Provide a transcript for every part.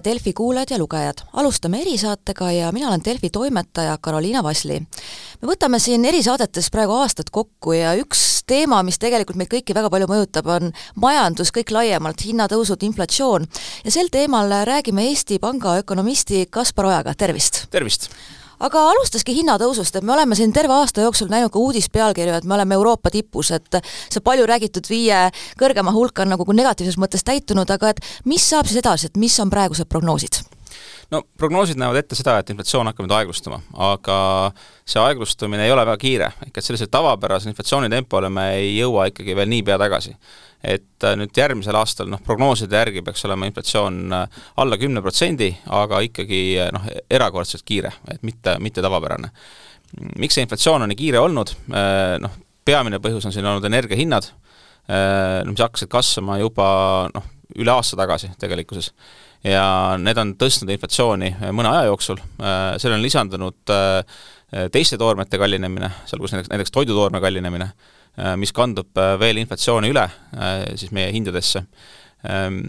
tere, Delfi kuulajad ja lugejad! alustame erisaatega ja mina olen Delfi toimetaja Karoliina Vasli. me võtame siin erisaadetes praegu aastad kokku ja üks teema, mis tegelikult meid kõiki väga palju mõjutab, on majandus kõik laiemalt, hinnatõusud, inflatsioon. ja sel teemal räägime Eesti Panga ökonomisti Kaspar Ojaga, tervist! tervist! Aga alustaski hinnatõusust, et me oleme siin terve aasta jooksul näinud ka uudispealkirju, et me oleme Euroopa tipus, et see palju räägitud viie kõrgema hulk on nagu negatiivses mõttes täitunud, aga et mis saab siis edasi, et mis on praegused prognoosid? No prognoosid näevad ette seda, et inflatsioon hakkab nüüd aeglustuma, aga see aeglustumine ei ole väga kiire, ehk et sellise tavapärase inflatsioonitempole me ei jõua ikkagi veel niipea tagasi et äh, nüüd järgmisel aastal noh, prognooside järgi peaks olema inflatsioon äh, alla kümne protsendi, aga ikkagi äh, noh, erakordselt kiire, et mitte, mitte tavapärane. miks see inflatsioon on nii kiire olnud, noh, peamine põhjus on siin olnud energiahinnad, mis hakkasid kasvama juba noh, üle aasta tagasi tegelikkuses. Ja need on tõstnud inflatsiooni mõne aja jooksul, sellele on lisandunud teiste toormete kallinemine, sealhulgas näiteks, näiteks toidutoorme kallinemine Äh, mis kandub äh, veel inflatsiooni üle äh, siis meie hindadesse. Ähm,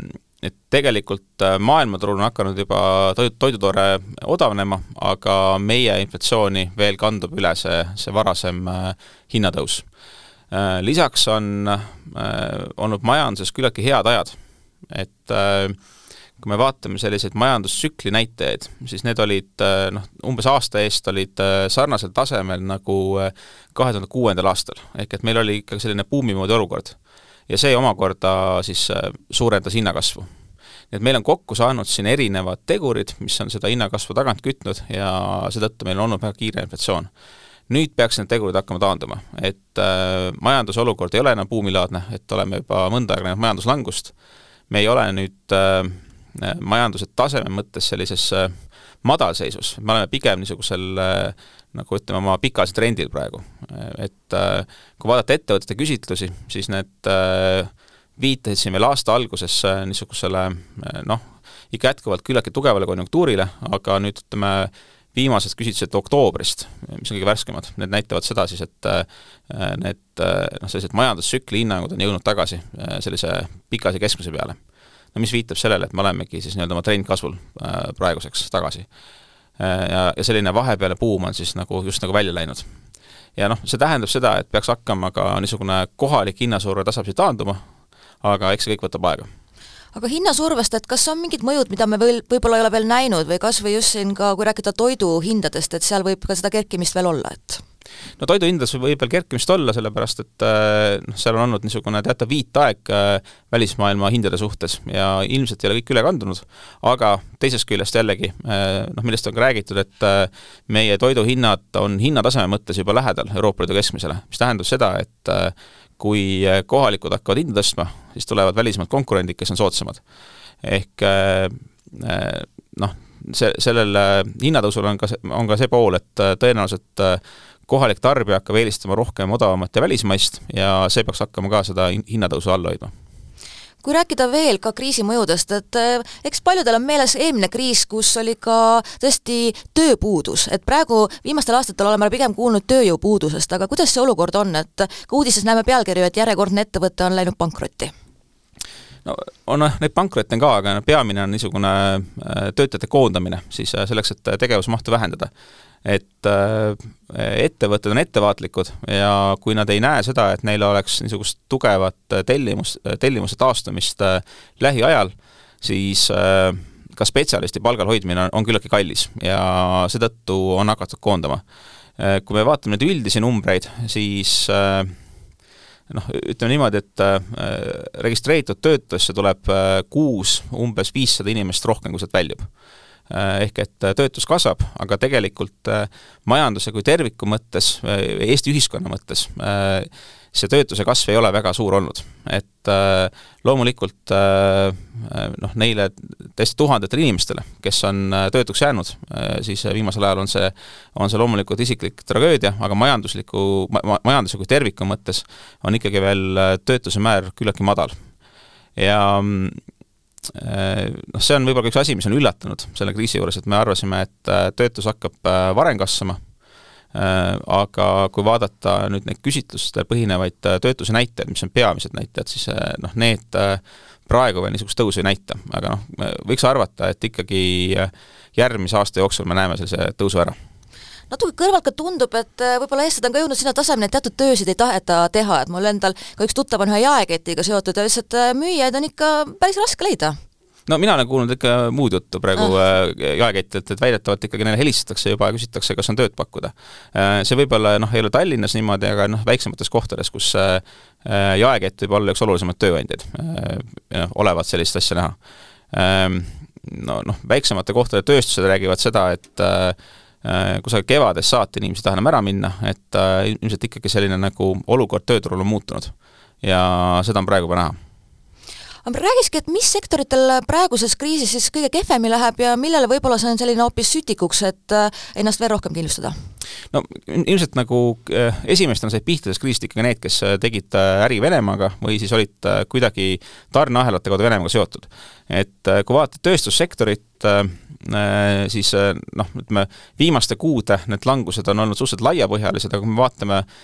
et tegelikult maailmaturul on hakanud juba toit, toidutoore odavnema, aga meie inflatsiooni veel kandub üle see, see varasem hinnatõus. Lisaks on olnud majanduses küllaltki head ajad, et äh, kui me vaatame selliseid majandustsükli näitajaid, siis need olid äh, noh, umbes aasta eest olid äh, sarnasel tasemel nagu äh, kahe tuhande kuuendal aastal, ehk et meil oli ikka selline buumi moodi olukord. ja see omakorda siis suurendas hinnakasvu. nii et meil on kokku saanud siin erinevad tegurid, mis on seda hinnakasvu tagant kütnud ja seetõttu meil on olnud väga kiire inflatsioon nüüd peaks need tegurid hakkama taanduma, et äh, majanduse olukord ei ole enam buumilaadne, et oleme juba mõnda aega näinud majanduslangust, me ei ole nüüd Äh, majanduse taseme mõttes sellises äh, madalseisus, me oleme pigem niisugusel äh, nagu ütleme, oma pikaajalise trendil praegu. et kui vaadata ettevõtete küsitlusi, siis need viitasid siin veel aasta alguses niisugusele noh, ikka jätkuvalt küllaltki tugevale konjunktuurile, aga nüüd ütleme, viimased küsitlused oktoobrist, mis on kõige värskemad, need näitavad seda siis, et need noh, sellised majandustsükli hinnangud on jõudnud tagasi sellise pikaajalise keskmise peale no mis viitab sellele, et me olemegi siis nii-öelda oma trendkasvul äh, praeguseks tagasi. Äh, ja, ja selline vahepeale buum on siis nagu just nagu välja läinud. ja noh, see tähendab seda, et peaks hakkama ka niisugune kohalik hinnasurve tasapisi taanduma, aga eks see kõik võtab aega aga hinnasurvest, et kas on mingid mõjud, mida me veel, võib-olla ei ole veel näinud või kas või just siin ka, kui rääkida toiduhindadest, et seal võib ka seda kerkimist veel olla, et no toiduhindades võib veel kerkimist olla, sellepärast et äh, noh, seal on olnud niisugune teatav viitaeg äh, välismaailma hindade suhtes ja ilmselt ei ole kõik üle kandunud, aga teisest küljest jällegi äh, noh, millest on ka räägitud, et meie toiduhinnad on hinnataseme mõttes juba lähedal Euroopa Liidu keskmisele, mis tähendab seda, et kui kohalikud hakkavad hinda tõstma, siis tulevad välismaalt konkurendid, kes on soodsamad. ehk noh, see, sellel hinnatõusul on ka on ka see pool, et tõenäoliselt kohalik tarbija hakkab eelistama rohkem odavamat ja välismaist ja see peaks hakkama ka seda hinnatõusu all hoidma. Kui rääkida veel ka kriisi mõjudest, et eh, eks paljudel on meeles eelmine kriis, kus oli ka tõesti tööpuudus, et praegu viimastel aastatel oleme pigem kuulnud tööjõupuudusest, aga kuidas see olukord on, et ka uudises näeme pealkirju, et järjekordne ettevõte on läinud pankrotti? no on neid pankrotte on ka, aga peamine on niisugune eh, töötajate koondamine siis eh, selleks, et tegevusmahtu vähendada et äh, ettevõtted on ettevaatlikud ja kui nad ei näe seda, et neil oleks niisugust tugevat tellimus, tellimuse taastumist äh, lähiajal, siis äh, ka spetsialisti palgal hoidmine on, küllaltki kallis ja seetõttu on hakatud koondama. Kui me vaatame nüüd üldisi numbreid, siis noh, ütleme niimoodi, et registreeritud töötusse tuleb kuus umbes viissada inimest rohkem, kui sealt väljub Äh, ehk et äh, töötus kasvab, aga tegelikult äh, majanduse kui terviku mõttes, Eesti ühiskonna mõttes, see töötuse kasv ei ole väga suur olnud. et loomulikult noh, neile täiesti tuhandetele inimestele, kes on töötuks jäänud, siis viimasel ajal on see, on see loomulikult isiklik tragöödia, aga majandusliku ma,, majanduse kui terviku mõttes on ikkagi veel töötuse määr küllaltki madal. ja Äh, noh, see on võib-olla ka üks asi, mis on üllatanud selle kriisi juures, et me arvasime, et äh, töötus hakkab äh, varem kasvama, aga kui vaadata nüüd neid küsitlustel põhinevaid töötuse näitajaid, mis on peamised näitajad, siis noh, need praegu veel niisugust tõusu ei näita, aga noh, võiks arvata, et ikkagi järgmise aasta jooksul me näeme sellise tõusu ära natuke kõrvalt ka tundub, et äh, võib-olla eestlased on ka jõudnud sinna tasemele, et teatud töösid ei taheta teha, et mul endal ka üks tuttav on ühe jaeketiga seotud ja ütles, et äh, müüjaid on ikka päris raske leida no mina olen kuulnud ikka muud juttu praegu ah. jaekettidelt, et väidetavalt ikkagi neile helistatakse juba ja küsitakse, kas on tööd pakkuda. see võib-olla noh, ei ole Tallinnas niimoodi, aga noh, väiksemates kohtades, kus jaekett võib olla üks olulisemaid tööandjaid, noh, olevat sellist asja näha. Ehm, no noh, väiksemate kohtade tööstused räägivad seda, et Äh, kusagil kevadest saati inimesed ei taha enam ära minna, et äh, ilmselt ikkagi selline nagu olukord tööturul on muutunud. ja seda on praegu juba näha aga räägikski, et mis sektoritel praeguses kriisis siis kõige kehvemini läheb ja millele võib-olla see on selline hoopis sütikuks, et äh, ennast veel rohkem kindlustada? no ilmselt nagu esimestena said pihta sellest kriisist ikkagi need, kes tegid äri Venemaaga või siis olid kuidagi tarneahelate kaudu Venemaaga seotud. et kui vaadata tööstussektorit, Äh, siis äh, noh, ütleme viimaste kuude need langused on olnud suhteliselt laiapõhjalised, aga kui me vaatame äh,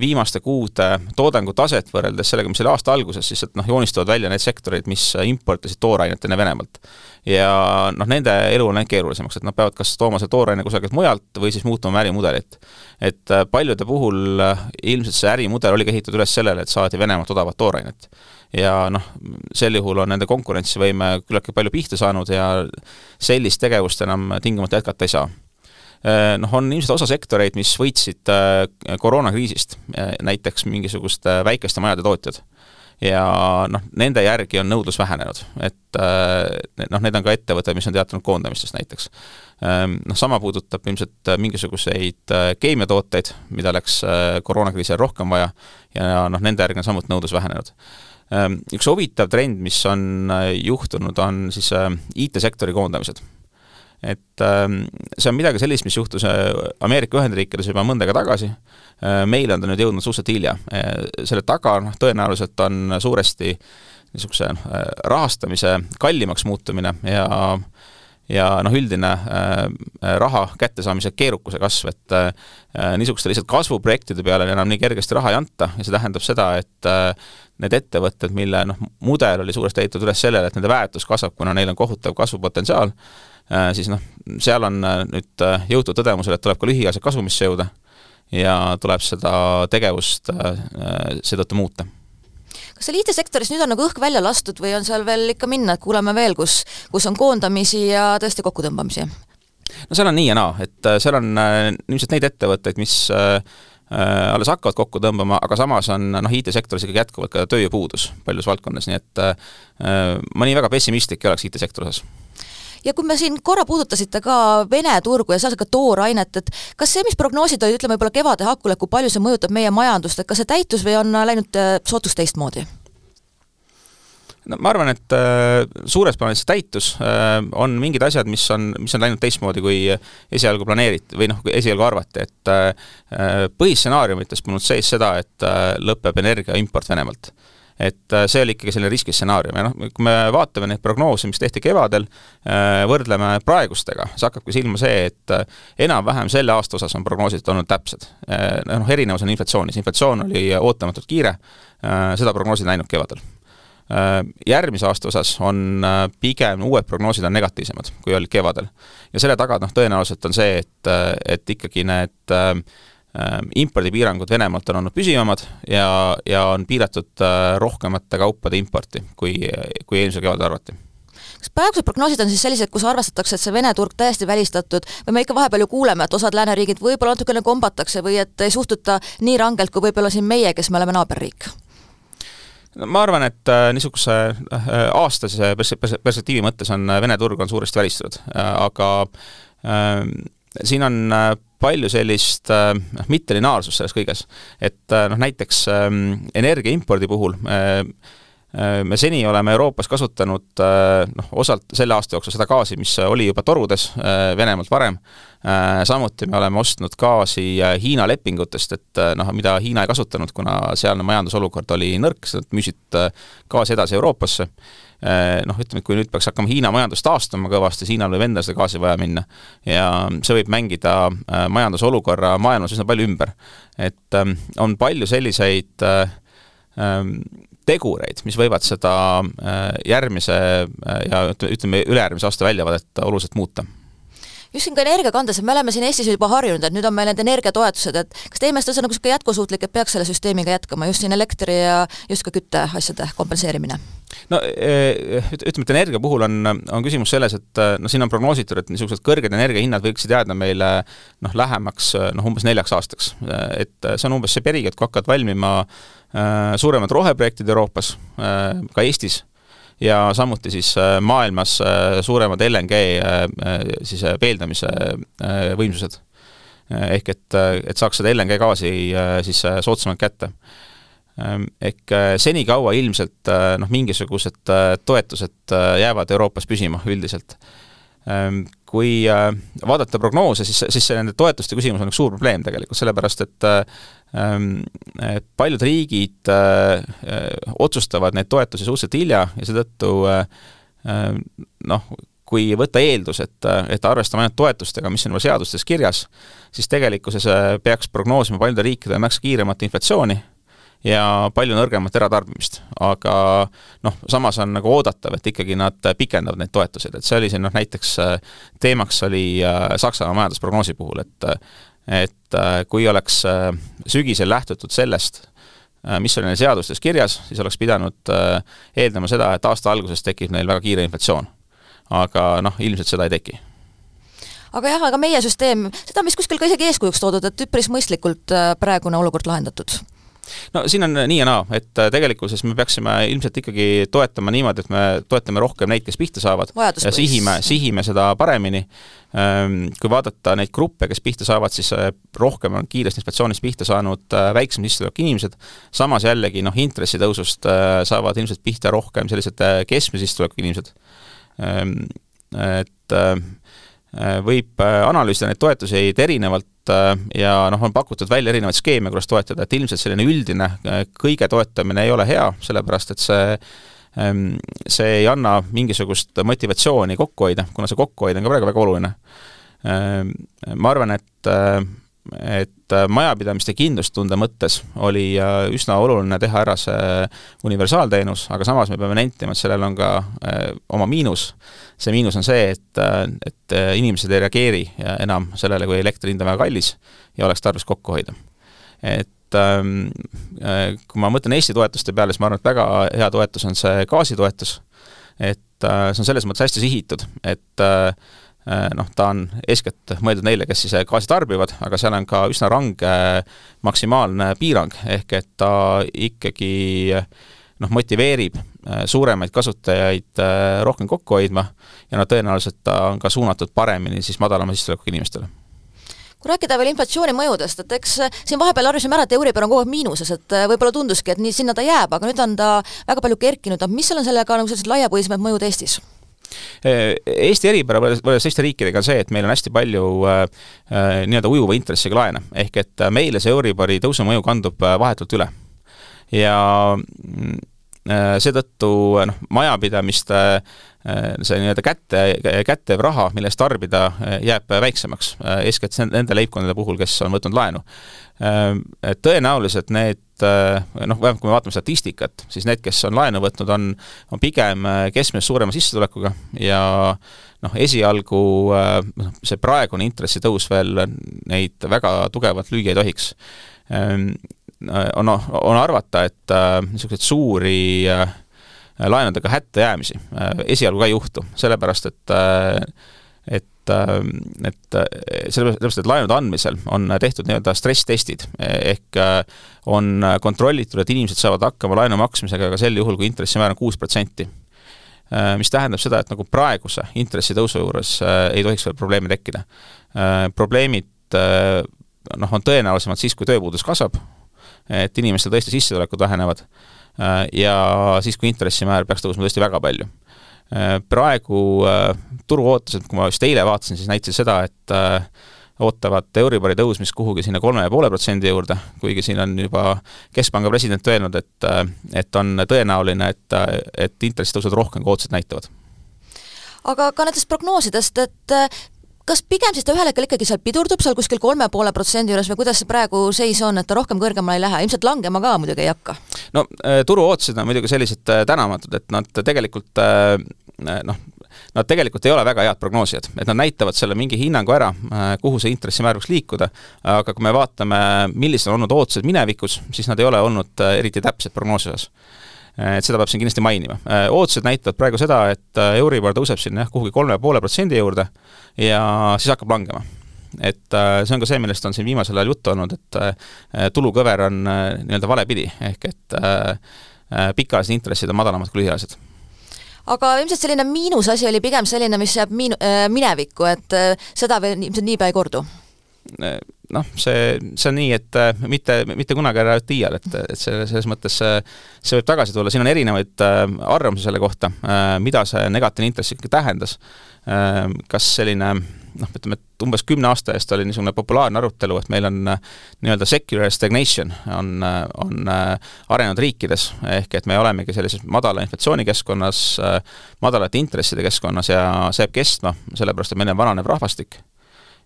viimaste kuude toodangu taset võrreldes sellega, mis oli aasta alguses, siis et noh, joonistuvad välja need sektorid, mis importisid toorainet enne Venemaalt. ja noh, nende elu on läinud keerulisemaks, et nad peavad kas tooma selle tooraine kusagilt mujalt või siis muutma ärimudelit. et paljude puhul ilmselt see ärimudel oligi ehitatud üles sellele, et saadi Venemaalt odavat toorainet ja noh, sel juhul on nende konkurentsivõime küllaltki palju pihta saanud ja sellist tegevust enam tingimata jätkata ei saa äh, noh, on ilmselt osa sektoreid, mis võitsid äh, koroonakriisist, äh, näiteks mingisuguste väikeste majade tootjad. ja noh, nende järgi on nõudlus vähenenud, et noh, need on ka ettevõtted, mis on teatanud koondamistest näiteks. Noh, sama puudutab ilmselt mingisuguseid keemiatooteid, mida läks koroonakriisi ajal rohkem vaja ja noh, nende järgi on samuti nõudlus vähenenud Ehm, üks huvitav trend, mis on äh, juhtunud, on siis äh, IT-sektori koondamised. Et ehm, see on midagi sellist, mis juhtus äh, Ameerika Ühendriikides juba mõnda aega tagasi, meile on ta nüüd jõudnud suhteliselt hilja. selle taga noh, tõenäoliselt on suuresti niisuguse rahastamise kallimaks muutumine ja ja noh, üldine äh, raha kättesaamise keerukuse kasv, et äh, niisuguste lihtsalt kasvuprojektide peale enam nii kergesti raha ei anta ja see tähendab seda, et äh, need ettevõtted, mille noh, mudel oli suuresti ehitatud üles sellele, et nende väärtus kasvab, kuna neil on kohutav kasvupotentsiaal, siis noh, seal on nüüd jõutud tõdemusele, et tuleb ka lühiajaliselt kasumisse jõuda ja tuleb seda tegevust seetõttu muuta kas seal IT-sektoris nüüd on nagu õhk välja lastud või on seal veel ikka minna, et kuuleme veel, kus, kus on koondamisi ja tõesti kokkutõmbamisi? no seal on nii ja naa, et seal on ilmselt neid ettevõtteid, mis äh, Äh, alles hakkavad kokku tõmbama, aga samas on noh, IT-sektoris ikkagi jätkuvalt ka tööjõupuudus paljudes valdkondades, nii et äh, ma nii väga pessimistlik ei oleks IT-sektori osas ja kui me siin korra puudutasite ka Vene turgu ja seal ka toorainet, et kas see, mis prognoosid olid, ütleme võib-olla kevade hakul, et kui palju see mõjutab meie majandust, et kas see täitus või on läinud äh, sootuks teistmoodi? no ma arvan, et äh, suures plaanis see täitus äh,, on mingid asjad, mis on, mis on läinud teistmoodi, kui esialgu planeeriti või noh, esialgu arvati, et äh, põhistsenaariumites polnud sees seda, et äh, lõpeb energia import Venemaalt et äh, see oli ikkagi selline riskistsenaarium ja noh, kui me vaatame neid prognoose, mis tehti kevadel, äh, võrdleme praegustega, siis hakkabki silma see, et äh, enam-vähem selle aasta osas on prognoosid olnud täpsed. noh, erinevus on inflatsioonis, inflatsioon oli ootamatult kiire, seda prognoosid näinud kevadel Äh, järgmise aasta osas on äh, pigem uued prognoosid on negatiivsemad, kui olid kevadel. ja selle taga noh, tõenäoliselt on see, et, äh, et ikkagi need impordipiirangud Venemaalt on olnud püsivamad ja, ja on piiratud rohkemate kaupade importi, kui, kui eelmisel kevadel arvati kas praegused prognoosid on siis sellised, kus arvestatakse, et see Vene turg täiesti välistatud või me ikka vahepeal ju kuuleme, et osad lääneriigid võib-olla natukene kombatakse või et ei suhtuta nii rangelt kui võib-olla siin meie, kes me oleme naaberriik? no ma arvan, et äh, niisuguse äh, aastase pers-, pers-, perspektiivi mõttes on äh, Vene turg on suuresti välistatud, aga äh, siin on palju sellist äh, mittelinaarsust selles kõiges. et noh, näiteks äh, energia impordi puhul äh, me seni oleme Euroopas kasutanud noh, osalt selle aasta jooksul seda gaasi, mis oli juba torudes Venemaalt varem, samuti me oleme ostnud gaasi Hiina lepingutest, et noh, mida Hiina ei kasutanud, kuna sealne majandusolukord oli nõrk, nad müüsid gaasi edasi Euroopasse noh, ütleme, et kui nüüd peaks hakkama Hiina majandus taastuma kõvasti, siis Hiinal võib endal seda gaasi vaja minna. ja see võib mängida majandusolukorra maailmas üsna palju ümber. et ähm, on palju selliseid ähm, tegureid, mis võivad seda järgmise ja ütleme, ülejärgmise aasta väljavaadet oluliselt muuta just siin ka energiakandes, et me oleme siin Eestis juba harjunud, et nüüd on meil need energiatoetused, et kas teie meelest on see nagu niisugune jätkusuutlik, et peaks selle süsteemiga jätkama, just siin elektri ja just ka kütteasjade kompenseerimine? no eh, ütleme, et energia puhul on, on küsimus selles, et noh, siin on prognoositud, et niisugused kõrged energiahinnad võiksid jääda meile noh, lähemaks noh, umbes neljaks aastaks. et see on umbes see periood, kui hakkavad valmima suuremad roheprojektid Euroopas ka Eestis ja samuti siis äh, maailmas äh, suuremad LNG äh, siis veeldamise võimsused. ehk et, et saaks seda LNG gaasi siis soodsamalt kätte. Ähm, ehk senikaua ilmselt noh, mingisugused toetused jäävad Euroopas püsima üldiselt ähm, kui vaadata prognoose, siis, siis see nende toetuste küsimus on üks suur probleem tegelikult, sellepärast et Ehm, paljud riigid äh, äh, otsustavad neid toetusi suhteliselt hilja ja seetõttu äh, noh, kui võtta eeldus, et, et arvestame ainult toetustega, mis on juba seadustes kirjas, siis tegelikkuses peaks prognoosima paljude riikide märksa kiiremat inflatsiooni ja palju nõrgemat eratarbimist. aga noh, samas on nagu oodatav, et ikkagi nad pikendavad neid toetuseid, et see oli siin noh, näiteks teemaks oli Saksamaa majandusprognoosi puhul, et et äh, kui oleks äh, sügisel lähtutud sellest, äh, mis oli neil seadustes kirjas, siis oleks pidanud eeldama seda, et aasta alguses tekib neil väga kiire inflatsioon. aga noh, ilmselt seda ei teki aga jah, aga meie süsteem, seda on vist kuskil ka isegi eeskujuks toodud, et üpris mõistlikult praegune olukord lahendatud no siin on nii ja naa, et äh, tegelikkuses me peaksime ilmselt ikkagi toetama niimoodi, et me toetame rohkem neid, kes pihta saavad ja sihime, sihime seda paremini. Ähm, kui vaadata neid gruppe, kes pihta saavad, siis äh, rohkem on kiiresti inflatsioonist pihta saanud äh, väiksema sissetulekuga inimesed, samas jällegi noh, intressitõusust saavad ilmselt pihta rohkem sellised keskmise sissetulekuga inimesed. Ähm, et võib analüüsida neid toetuseid erinevalt, Äh, ja noh, on pakutud välja erinevaid skeeme, kuidas toetada, et ilmselt selline üldine äh, kõige toetamine ei ole hea, sellepärast et see ähm, see ei anna mingisugust motivatsiooni kokku hoida, kuna see kokkuhoid on ka praegu väga oluline. Ma arvan, et äh, et majapidamiste kindlustunde mõttes oli üsna oluline teha ära see universaalteenus, aga samas me peame nentima, et sellel on ka oma miinus see miinus on see, et, et inimesed ei reageeri enam sellele, kui elektri hind on väga kallis ja oleks tarvis kokku hoida. et ähm, kui ma mõtlen Eesti toetuste peale, siis ma arvan, et väga hea toetus on see gaasitoetus, et äh, see on selles mõttes hästi sihitud, et äh, noh, ta on eeskätt mõeldud neile, kes siis gaasi tarbivad, aga seal on ka üsna range maksimaalne piirang, ehk et ta ikkagi noh, motiveerib Äh, suuremaid kasutajaid äh, rohkem kokku hoidma ja no tõenäoliselt ta on ka suunatud paremini siis madalama sissetulekuga inimestele. Kui rääkida veel inflatsiooni mõjudest, et eks äh, siin vahepeal arvasime ära, et Euribor on kogu aeg miinuses, et võib-olla tunduski, et nii sinna ta jääb, aga nüüd on ta väga palju kerkinud, mis seal on sellega nagu sellised laiapõhjalisemad mõjud Eestis? Eesti eripära võrreldes teiste riikidega on see, et meil on hästi palju äh, nii-öelda ujuva intressiga laene, ehk et meile see Euribori tõusu mõju kandub vahetult üle. ja mm, Äh, seetõttu noh, majapidamiste äh, see nii-öelda kätte, kättev raha, mille eest tarbida, äh, jääb väiksemaks, eeskätt nende leibkondade puhul, kes on võtnud laenu. Tõenäoliselt need noh, vähemalt kui me vaatame statistikat, siis need, kes on laenu võtnud, on, on pigem keskmisest suurema sissetulekuga ja noh, esialgu noh, see praegune intressitõus veel neid väga tugevalt lüüa ei tohiks on, on arvata, et äh, niisuguseid suuri äh, laenudega hätta jäämisi äh, esialgu ka ei juhtu, sellepärast et et, et sellepärast, et laenude andmisel on tehtud nii-öelda stress-testid, ehk on kontrollitud, et inimesed saavad hakkama laenu maksmisega ka sel juhul, kui intressimäär on kuus protsenti. Mis tähendab seda, et nagu praeguse intressitõusu juures ei tohiks veel probleeme tekkida. Probleemid noh, on tõenäolisemalt siis, kui tööpuudus kasvab, et inimestel tõesti sissetulekud vähenevad äh, ja siis, kui intressimäär peaks tõusma tõesti väga palju. Äh, praegu äh, turuootused, kui ma just eile vaatasin, siis näitasid seda, et ootavad Euribori tõusmist kuhugi sinna kolme ja poole protsendi juurde, kuigi siin on juba Keskpanga president öelnud, et et on tõenäoline, et, et intressitõusud rohkem kui ootused näitavad. aga ka nendest prognoosidest, et kas pigem siis ta ühel hetkel ikkagi seal pidurdub seal kuskil kolme poole protsendi juures või kuidas see praegu seis on, et ta rohkem kõrgemale ei lähe, ilmselt langema ka muidugi ei hakka? no turuootused on muidugi sellised tänamatud, et nad tegelikult noh, nad tegelikult ei ole väga head prognoosijad, et nad näitavad selle mingi hinnangu ära, äh, kuhu see intressimäär võiks liikuda, aga kui me vaatame, millised on olnud ootused minevikus, siis nad ei ole olnud äh, eriti täpsed prognoosi osas. äh, et seda peab siin kindlasti mainima. ootused näitavad praegu seda, et Euribor tõuseb sinna jah, kuhugi kolme poole protsendi juurde ja siis hakkab langema. et see on ka see, millest on siin viimasel ajal juttu olnud, et tulukõver on nii-öelda valepidi, ehk et pikaajalised intressid on madalamad kui lühiajalised aga ilmselt selline miinusasi oli pigem selline, mis jääb miin-, minevikku, et seda veel ilmselt niipea ei kordu? Noh, see, see on nii, et äh, mitte, mitte kunagi ära ütle iial, et, et see, selles mõttes see, see võib tagasi tulla, siin on erinevaid arvamusi selle kohta, mida see negatiivne intress ikkagi tähendas. kas selline noh, ütleme, et umbes kümne aasta eest oli niisugune populaarne arutelu, et meil on äh, nii-öelda secular stagnation on, äh, on äh, arenenud riikides, ehk et me olemegi sellises madala inflatsioonikeskkonnas, madalate intresside keskkonnas ja see jääb kestma, sellepärast et meil on vananev rahvastik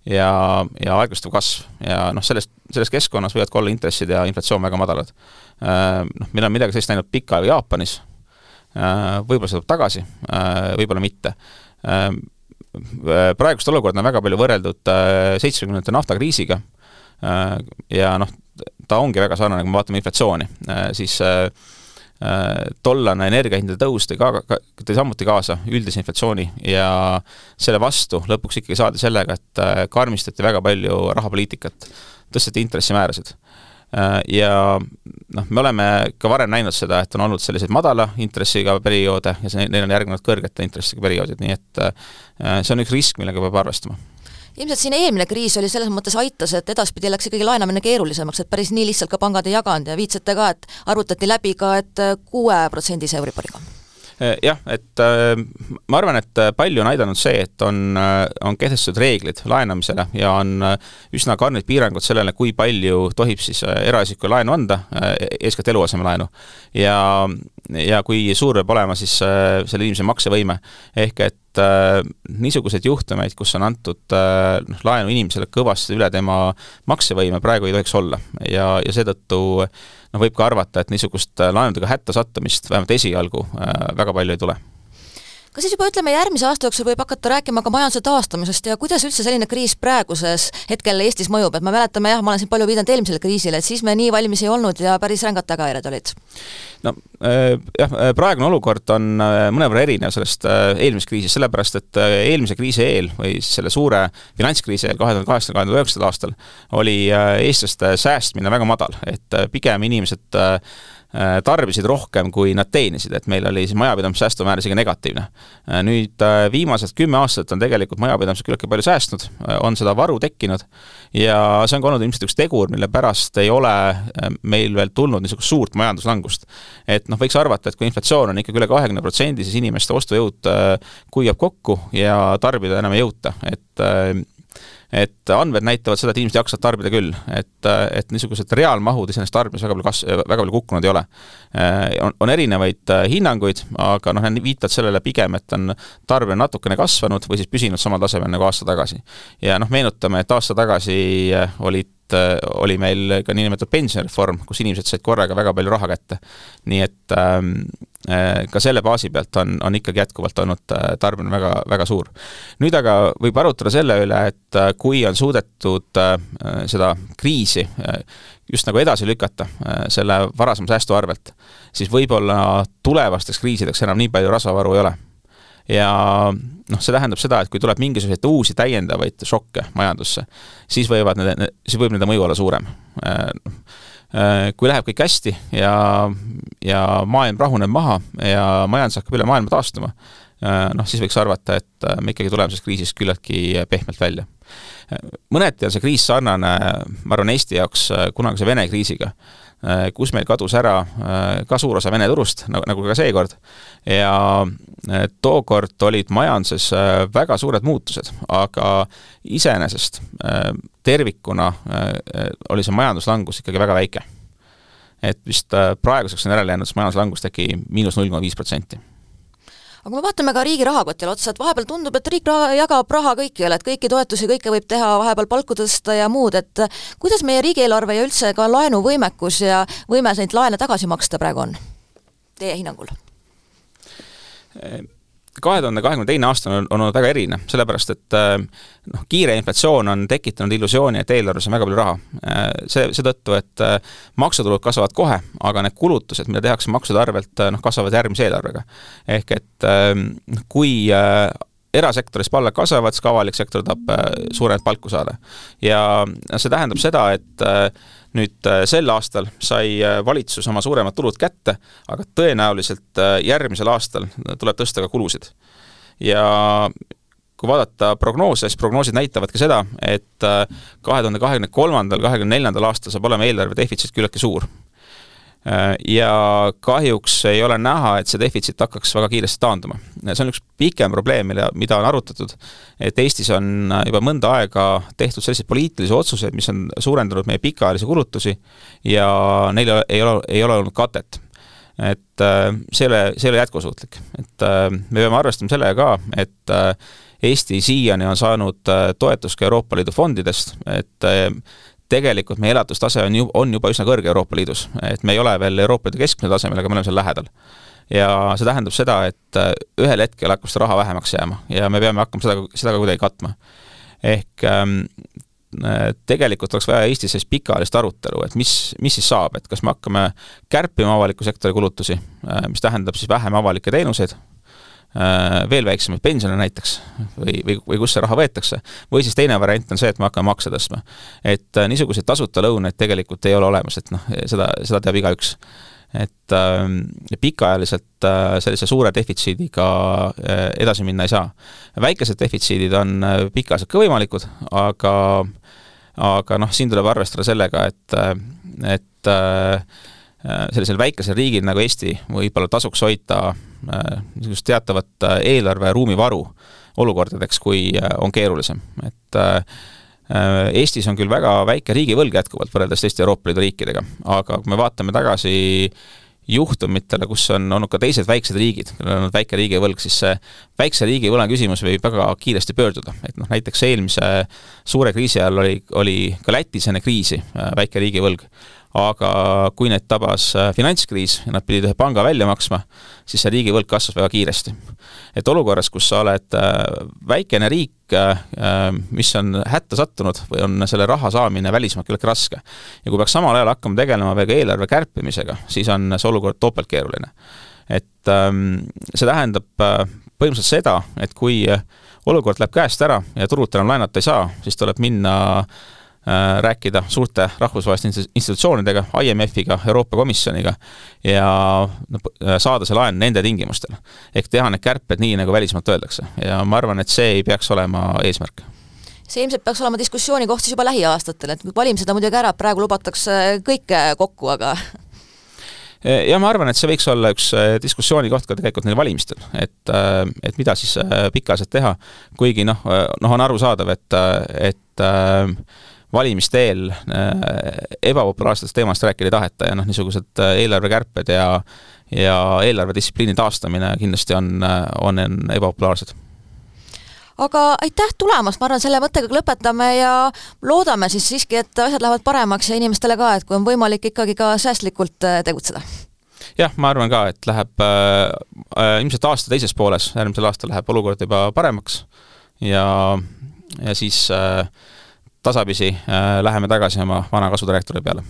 ja, ja aeglustuv kasv ja noh, selles, selles keskkonnas võivad ka olla intressid ja inflatsioon väga madalad. Noh, meil on midagi sellist näinud pikka aega Jaapanis, võib-olla see tuleb tagasi, võib-olla mitte. Äh, praegust olukorda on väga palju võrreldud äh, seitsmekümnendate naftakriisiga. Äh, ja noh, ta ongi väga sarnane, kui me vaatame inflatsiooni, siis tollane energiahindade tõus tõi ka, tõi samuti kaasa üldise inflatsiooni ja selle vastu lõpuks ikkagi saadi sellega, et karmistati väga palju rahapoliitikat, tõsteti intressimäärasid. Äh, ja noh, me oleme ka varem näinud seda, et on olnud selliseid madala intressiga perioode ja see, neil on järgnenud kõrgete intressiga perioodid, nii et äh, see on üks risk, millega peab arvestama ilmselt siin eelmine kriis oli selles mõttes aitas, et edaspidi läks ikkagi laenamine keerulisemaks, et päris nii lihtsalt ka pangad ei jaganud ja viitsite ka, et arvutati läbi ka, et kuue protsendise Euriboriga Äh, jah, et äh, ma arvan, et äh, palju on aidanud see, et on, on kehtestatud reeglid laenamisele ja on üsna karmid piirangud sellele, kui palju tohib siis eraisikul laenu anda, eeskätt eluasemelaenu. ja, ja kui suur peab olema siis selle inimese maksevõime. ehk et niisuguseid juhtumeid, kus on antud noh, laenu inimesele kõvasti üle tema maksevõime, praegu ei tohiks olla. Ja, ja seetõttu noh, võib ka arvata, et niisugust äh, laenudega hätta sattumist vähemalt esialgu äh, väga palju ei tule kas siis juba ütleme, järgmise aasta jooksul võib hakata rääkima ka majanduse taastamisest ja kuidas üldse selline kriis praeguses hetkel Eestis mõjub, et me mäletame jah, ma olen siin palju viidanud eelmisele kriisile, et siis me nii valmis ei olnud ja päris rängad tagajärjed olid. no äh, jah, praegune olukord on mõnevõrra erinev sellest eelmisest kriisist, sellepärast et eelmise kriisi eel või selle suure finantskriisi eel, kahe tuhande kaheksandal, kahe tuhande üheksandal aastal, oli eestlaste säästmine väga madal, et pigem inimesed Äh, tarbisid rohkem, kui nad teenisid, et meil oli siis majapidamise säästumäär isegi negatiivne. Äh, nüüd äh, viimased kümme aastat on tegelikult majapidamised küllaltki palju säästnud, on seda varu tekkinud ja see on ka olnud ilmselt üks tegur, mille pärast ei ole meil veel tulnud niisugust suurt majanduslangust. et noh, võiks arvata, et kui inflatsioon on ikkagi üle kahekümne protsendi, siis inimeste ostujõud kuivab kokku ja tarbida enam ei jõuta, et et andmed näitavad seda, et inimesed jaksavad tarbida küll, et, et niisugused reaalmahud iseenesest tarbimises väga palju kas-, väga palju kukkunud ei ole. On, on erinevaid äh, hinnanguid, aga noh, need viitavad sellele pigem, et on tarbimine natukene kasvanud või siis püsinud samal tasemel nagu aasta tagasi. ja noh, meenutame, et aasta tagasi äh, olid oli meil ka niinimetatud pensionireform, kus inimesed said korraga väga palju raha kätte. nii et ähm, Äh, ka selle baasi pealt on, on ikkagi jätkuvalt olnud äh, tarbimine väga, väga suur. nüüd aga võib arutada selle üle, et äh, kui on suudetud seda kriisi just nagu edasi lükata selle varasema säästu arvelt, siis võib-olla tulevasteks kriisideks enam nii palju rasvavaru ei ole ja noh, see tähendab seda, et kui tuleb mingisuguseid uusi täiendavaid šokke majandusse, siis võivad need, siis võib nende mõju olla suurem. Äh, kui läheb kõik hästi ja, ja maailm rahuneb maha ja majandus hakkab üle maailma taastuma, noh, siis võiks arvata, et me ikkagi tuleme sellest kriisist küllaltki pehmelt välja. mõneti on see kriis sarnane, ma arvan, Eesti jaoks kunagise Vene kriisiga Äh, kus meil kadus ära äh, ka suur osa Vene turust, nagu, nagu ka seekord, ja äh, tookord olid majanduses väga suured muutused, aga iseenesest tervikuna oli see majanduslangus ikkagi väga väike. et vist praeguseks on järele jäänud majanduslangus äkki miinus null koma viis protsenti aga kui me vaatame ka riigi rahakotile otsa, et vahepeal tundub, et riik raha, jagab raha kõikjale, et kõiki toetusi, kõike võib teha, vahepeal palku tõsta ja muud, et kuidas meie riigieelarve ja üldse ka laenuvõimekus ja võime neid laene tagasi maksta praegu on, teie hinnangul? Kahe tuhande kahekümne teine aasta on, on olnud väga eriline, sellepärast et äh, noh, kiire inflatsioon on tekitanud illusiooni, et eelarves on väga palju raha. Äh, see, seetõttu, et äh, maksutulud kasvavad kohe, aga need kulutused, mida tehakse maksude arvelt, noh, kasvavad järgmise eelarvega. ehk et kui erasektoris palgad kasvavad, siis ka avalik sektor tahab suuremat palku saada. ja see tähendab seda, et nüüd äh, sel aastal sai äh, valitsus oma suuremad tulud kätte, aga tõenäoliselt äh, järgmisel aastal tuleb tõsta ka kulusid. ja kui vaadata prognoose, siis prognoosid näitavad ka seda, et kahe tuhande kahekümne kolmandal, kahekümne neljandal aastal saab olema eelarve defitsiit küllaltki suur ja kahjuks ei ole näha, et see defitsiit hakkaks väga kiiresti taanduma. see on üks pikem probleem, mille, mida on arutatud, et Eestis on juba mõnda aega tehtud selliseid poliitilisi otsuseid, mis on suurendanud meie pikaajalisi kulutusi ja neil ei ole, ei ole olnud katet et äh, see ei ole, see ei ole jätkusuutlik. et äh, me peame arvestama sellega ka, et Eesti siiani on saanud toetust ka Euroopa Liidu fondidest, et tegelikult meie elatustase on ju, on juba üsna kõrge Euroopa Liidus, et me ei ole veel Euroopa Liidu keskmise tasemel, aga me oleme seal lähedal. ja see tähendab seda, et äh, ühel hetkel hakkab seda raha vähemaks jääma ja me peame hakkama seda, seda ka kuidagi katma. ehk ähm, äh, tegelikult oleks vaja Eestis sellist pikaajalist arutelu, et mis, mis siis saab, et kas me hakkame kärpima avaliku sektori kulutusi, äh, mis tähendab siis vähem avalikke teenuseid, veel väiksemaid pensione näiteks või, või, või kust see raha võetakse. või siis teine variant on see, et me hakkame makse tõstma. et äh, niisuguseid tasuta lõunaid tegelikult ei ole olemas, et noh, seda, seda teab igaüks. et äh, pikaajaliselt äh, sellise suure defitsiidiga äh, edasi minna ei saa. väikesed defitsiidid on äh, pikaajaliselt ka võimalikud, aga aga noh, siin tuleb arvestada sellega, et, äh, et äh, Äh, sellisel väikesel riigil nagu Eesti võib-olla tasuks hoida äh, niisugust teatavat äh, eelarve ruumivaru olukordadeks, kui on keerulisem, et Eestis on küll väga väike riigivõlg jätkuvalt võrreldes teiste Euroopa Liidu riikidega, aga kui me vaatame tagasi juhtumitele, kus on olnud ka teised väiksed riigid, kellel on olnud väike riigivõlg, siis see väikse riigivõla küsimus võib väga kiiresti pöörduda, et noh, näiteks eelmise suure kriisi ajal oli, oli ka Lätis enne kriisi väike riigivõlg aga kui neid tabas äh, finantskriis ja nad pidid ühe panga välja maksma, siis see riigivõlg kasvas väga kiiresti. et olukorras, kus sa oled äh, väikene riik, äh, mis on hätta sattunud või on selle raha saamine välismaalt küllaltki raske, ja kui peaks samal ajal hakkama tegelema veel ka eelarve kärpimisega, siis on see olukord topeltkeeruline. et ähm, see tähendab põhimõtteliselt seda, et kui olukord läheb käest ära ja turult enam laenata ei saa, siis tuleb minna rääkida suurte rahvusvaheliste institutsioonidega, IMF-iga, Euroopa Komisjoniga ja äh, saada see laen nende tingimustel. ehk teha need kärped nii, nagu välismaalt öeldakse. Ja ma arvan, et see ei peaks olema eesmärk. See ilmselt peaks olema diskussiooni koht siis juba lähiaastatel, et valimised on muidugi ära, praegu lubatakse kõike kokku, aga ja ma arvan, et see võiks olla üks äh, diskussiooni koht ka tegelikult neil valimistel, et, et mida siis pikaajaliselt teha, kuigi noh, noh on arusaadav, et, et valimiste eel äh, ebapopulaarsetest teemast rääkida ei taheta ja noh, niisugused äh, eelarvekärped ja ja eelarvedistsipliini taastamine kindlasti on, äh, on ebapopulaarsed aga aitäh tulemast, ma arvan, selle mõttega lõpetame ja loodame siis siiski, et asjad lähevad paremaks ja inimestele ka, et kui on võimalik ikkagi ka säästlikult tegutseda. jah, ma arvan ka, et läheb äh, ilmselt aasta teises pooles, järgmisel aastal läheb olukord juba paremaks ja, ja siis äh, tasapisi äh, läheme tagasi oma vana kasudirektori peale